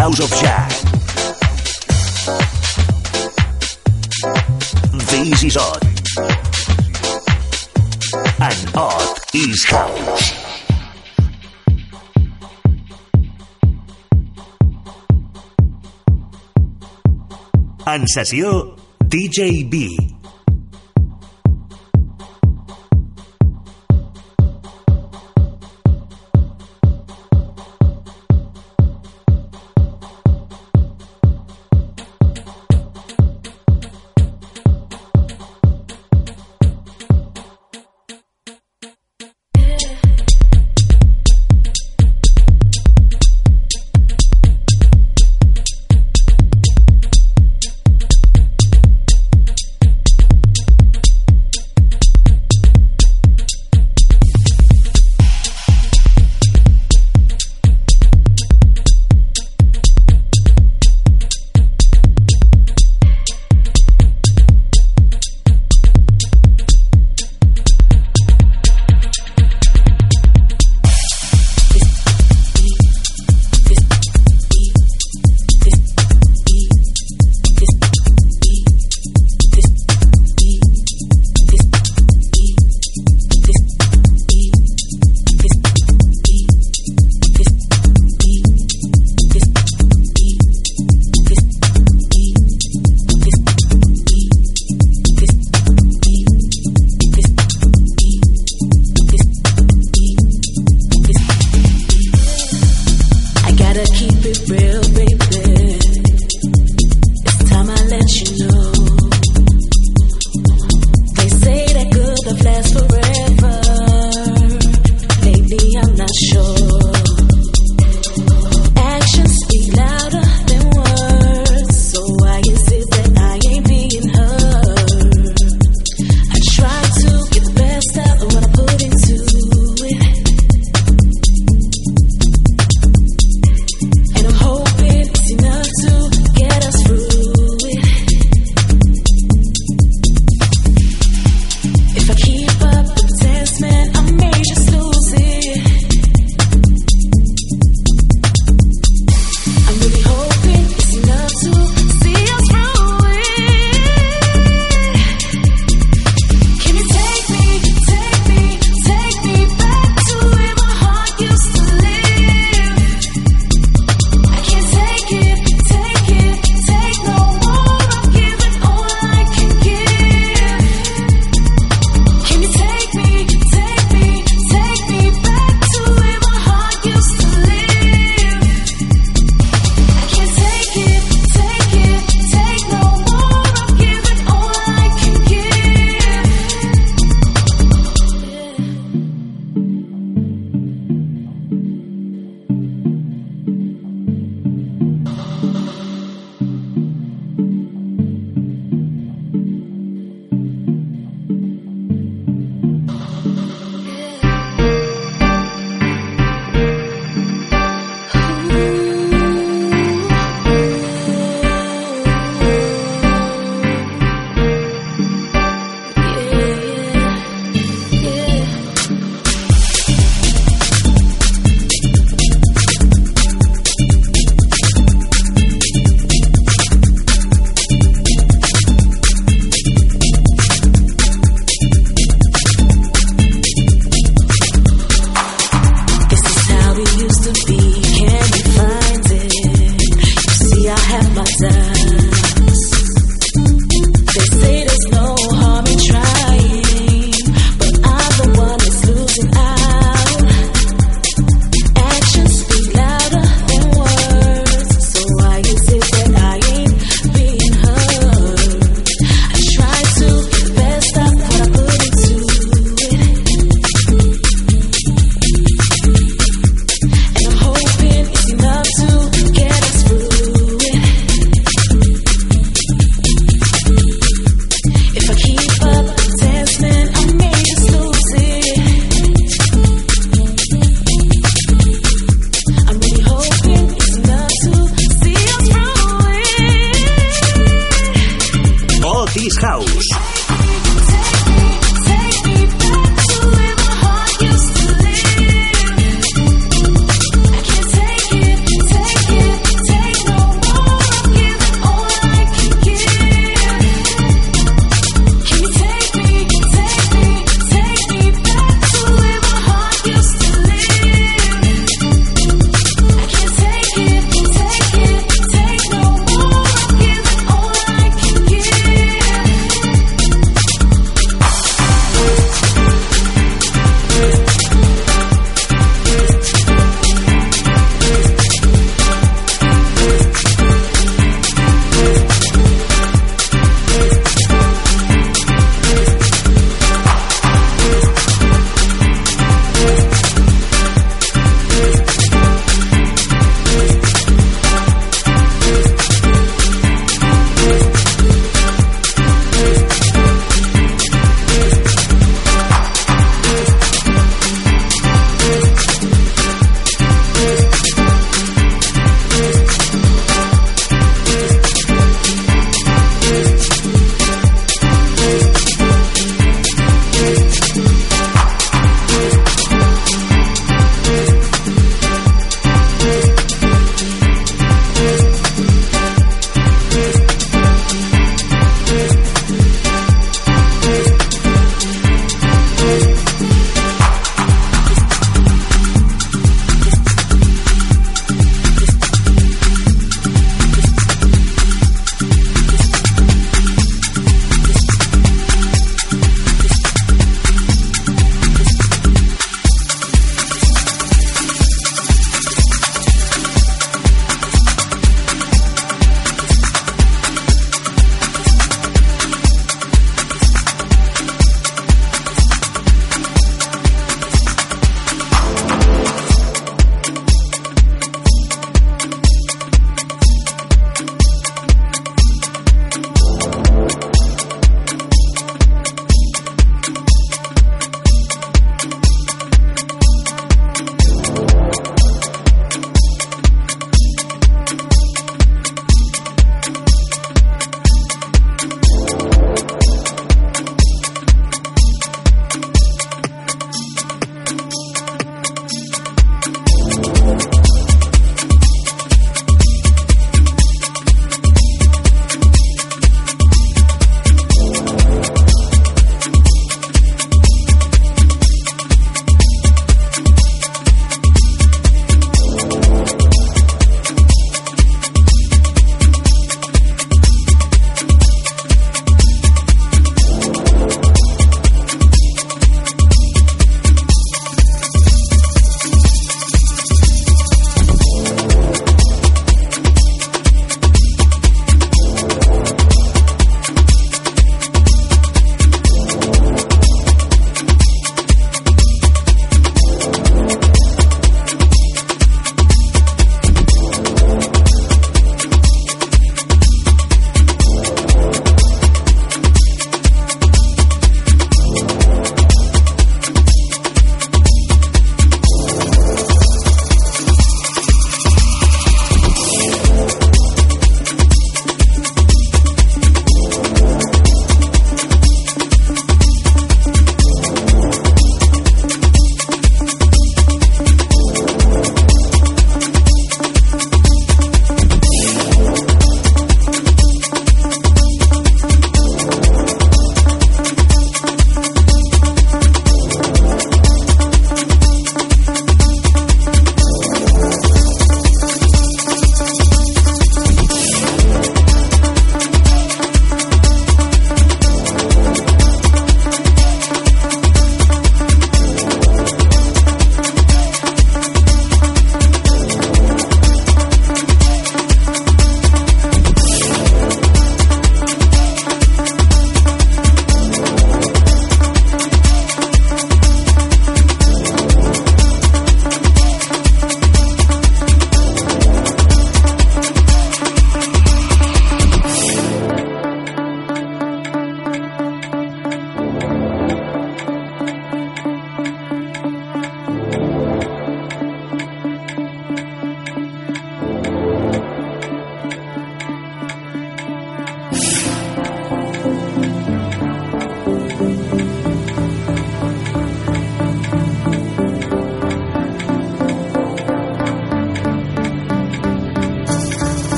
House of Jack. This is odd, and odd is house. En sessió DJ B.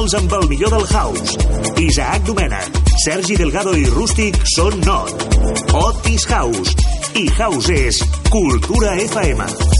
setmanals amb el millor del house. Isaac Domènech, Sergi Delgado i Rústic són Not. Otis House. I House és Cultura FM.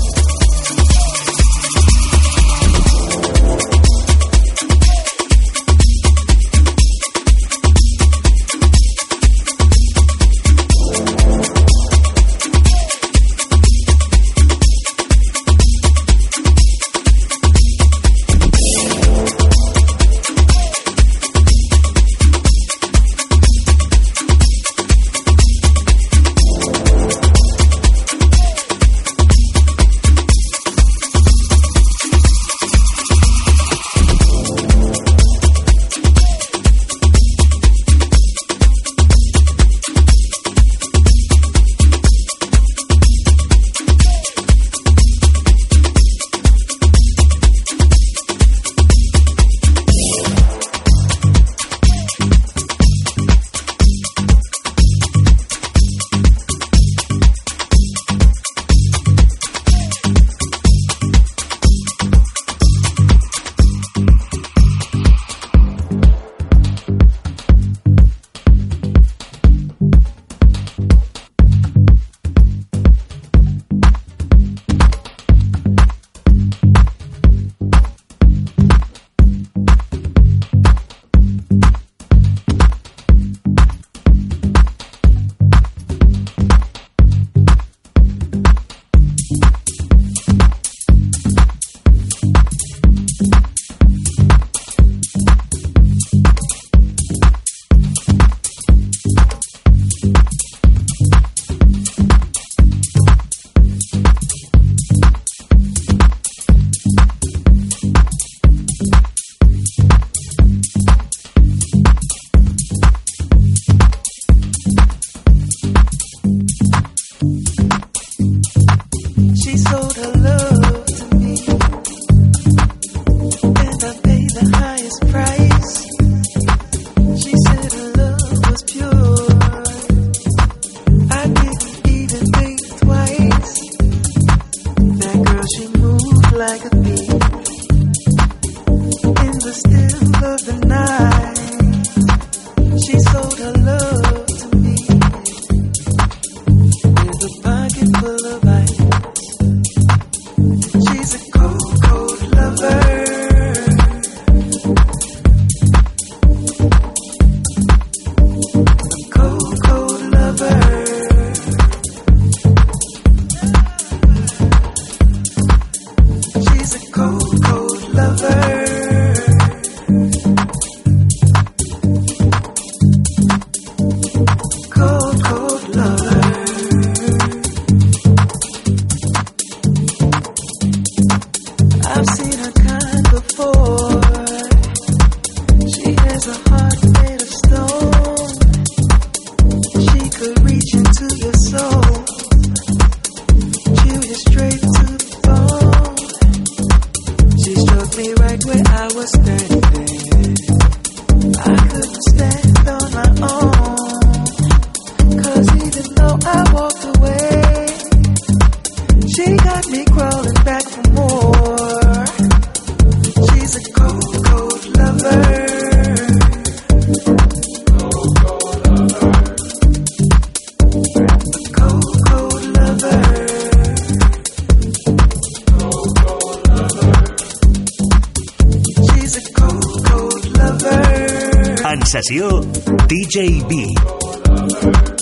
DJB.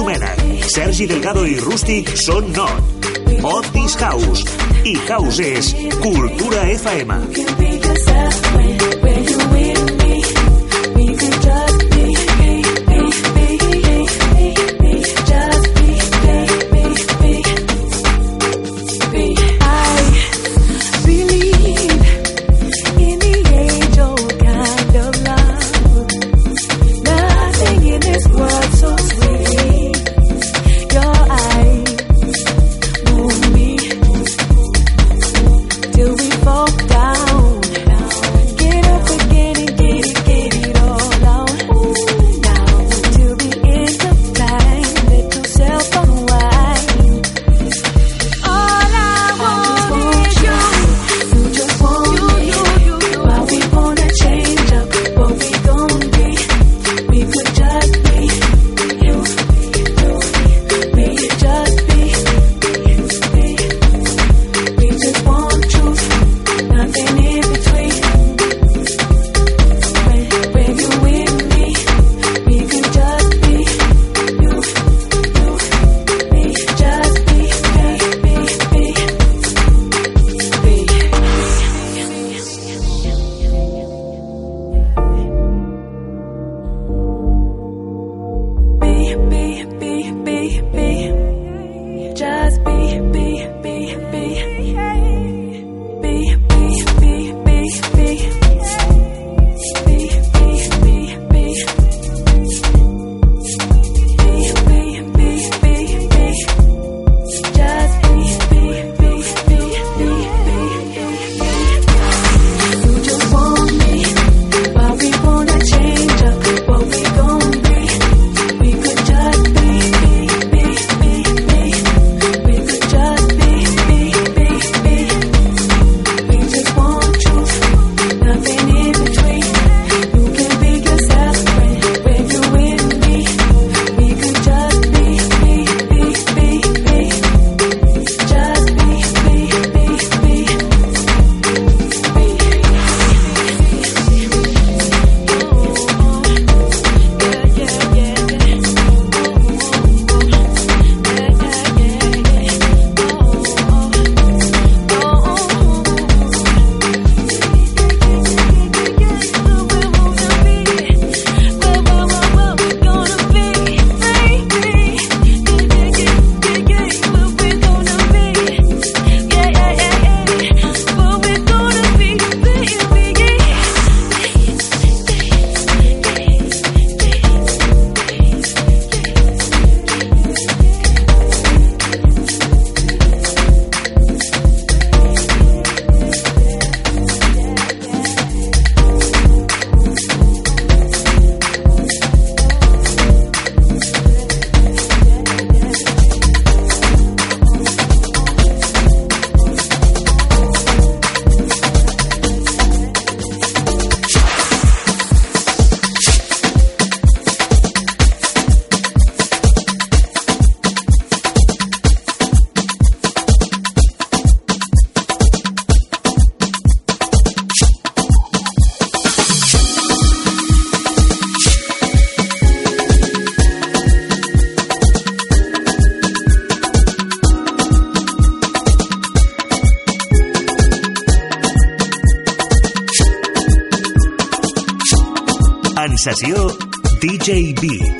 Domènech, Sergi Delgado i Rústic són not. Otis House i Causes Cultura FM. Realització DJB.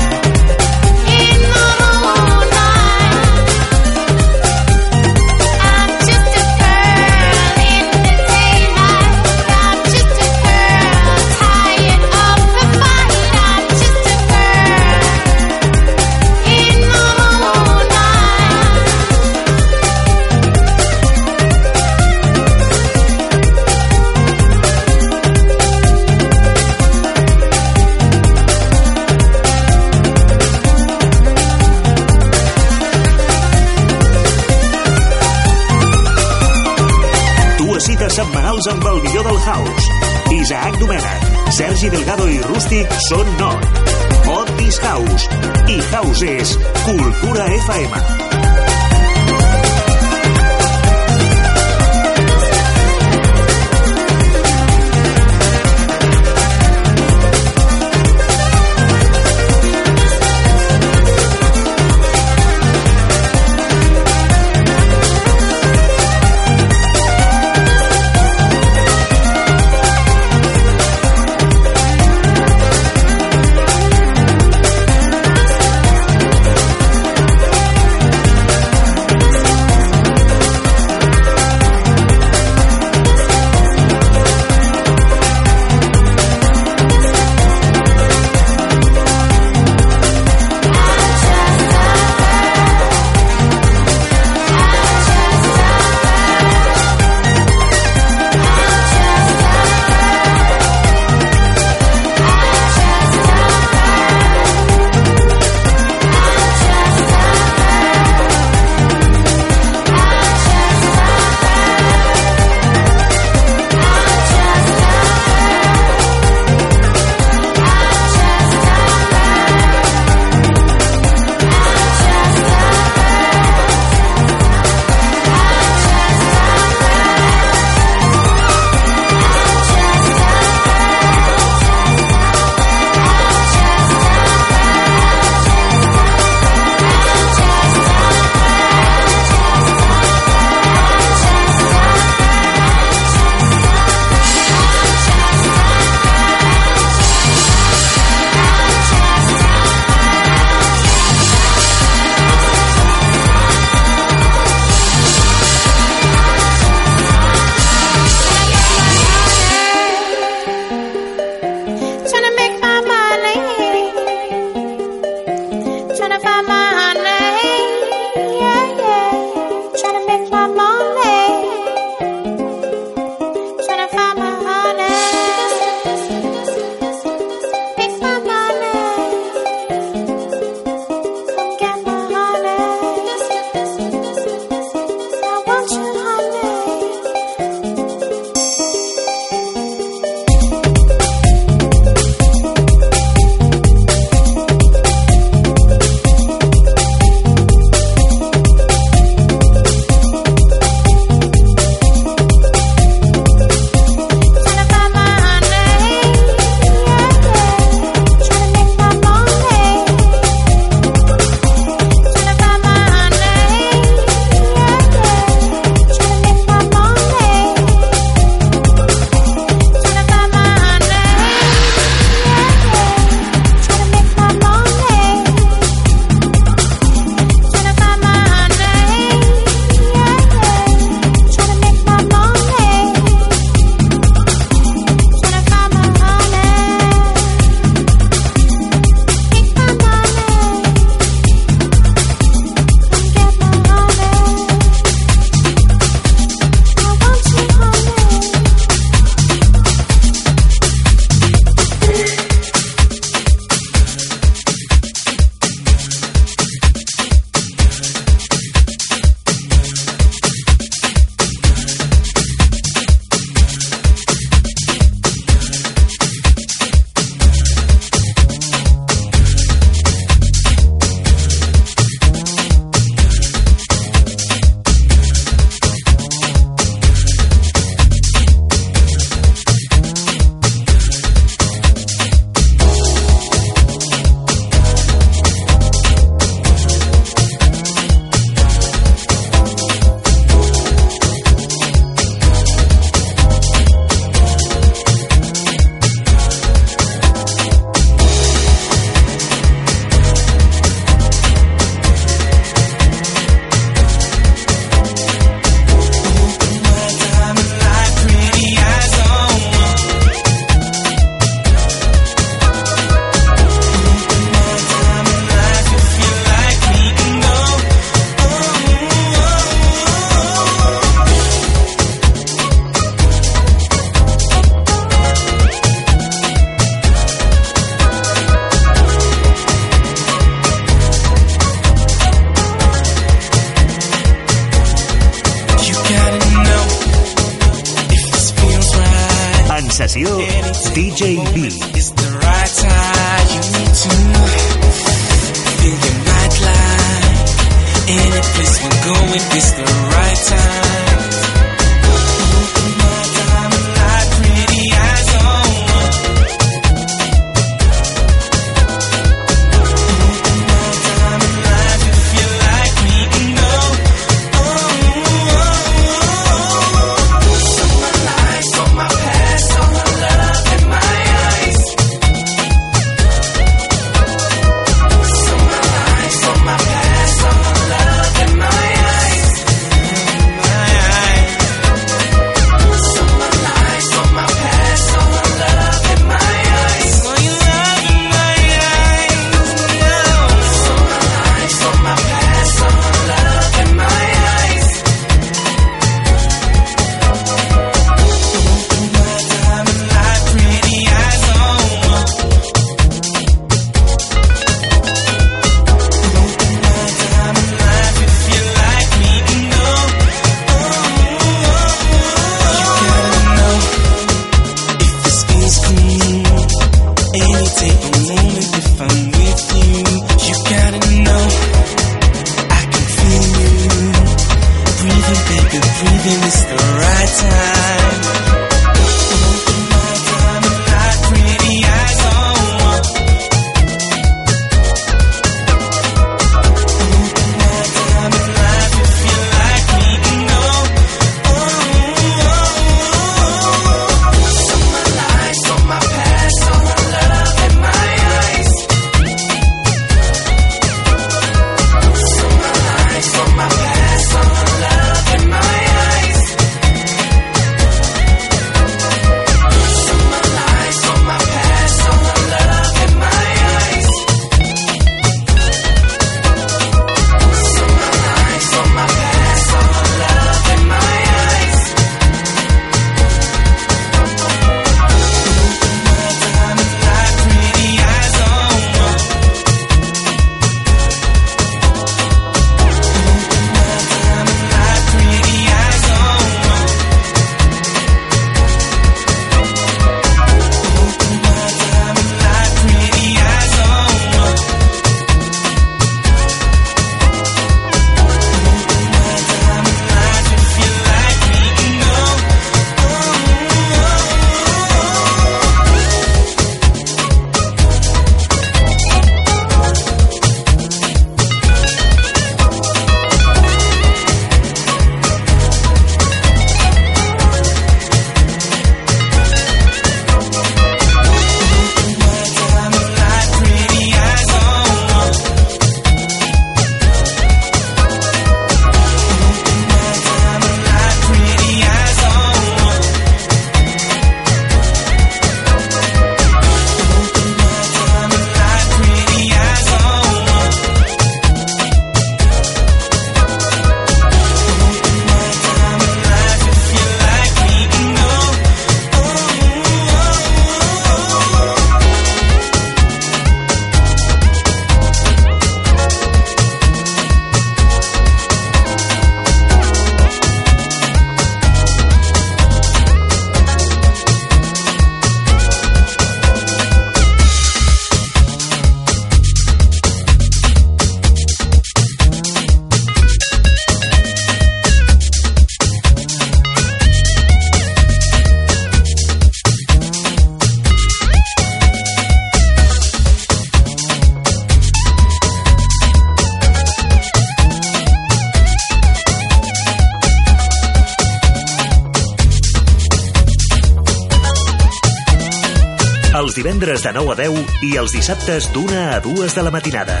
de 9 a 10 i els dissabtes d'una a dues de la matinada.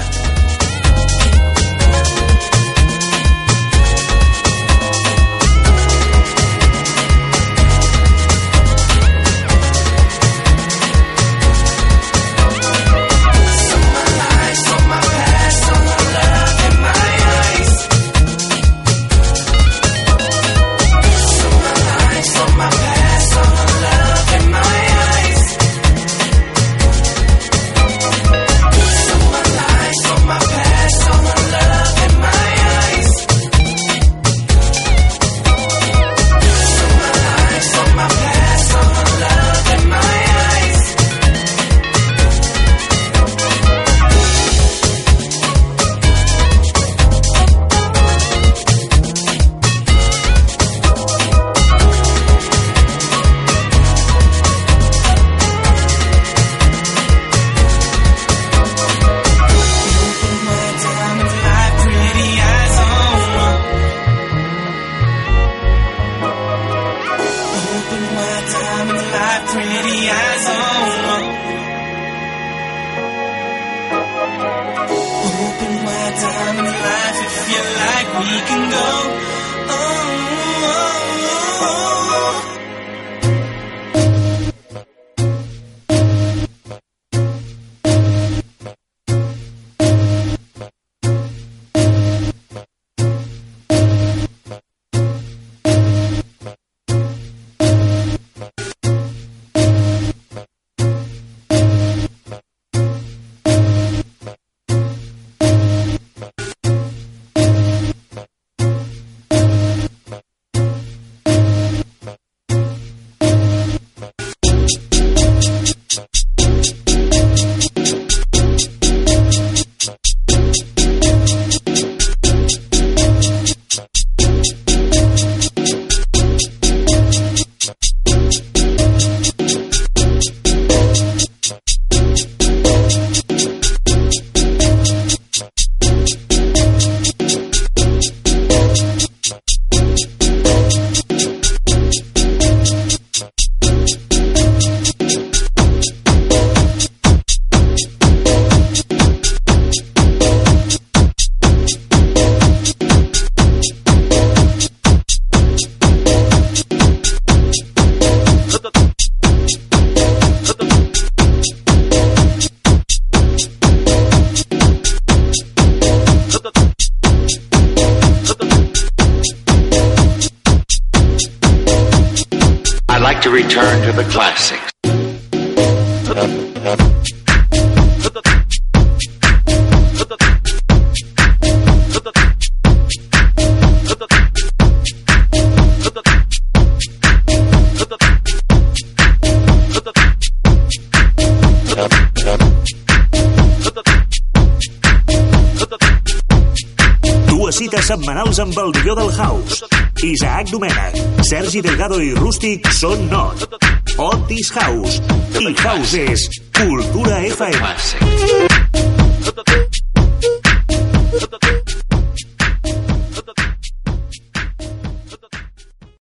Sergi Delgado y Rustic son Not, Otis House y Houses.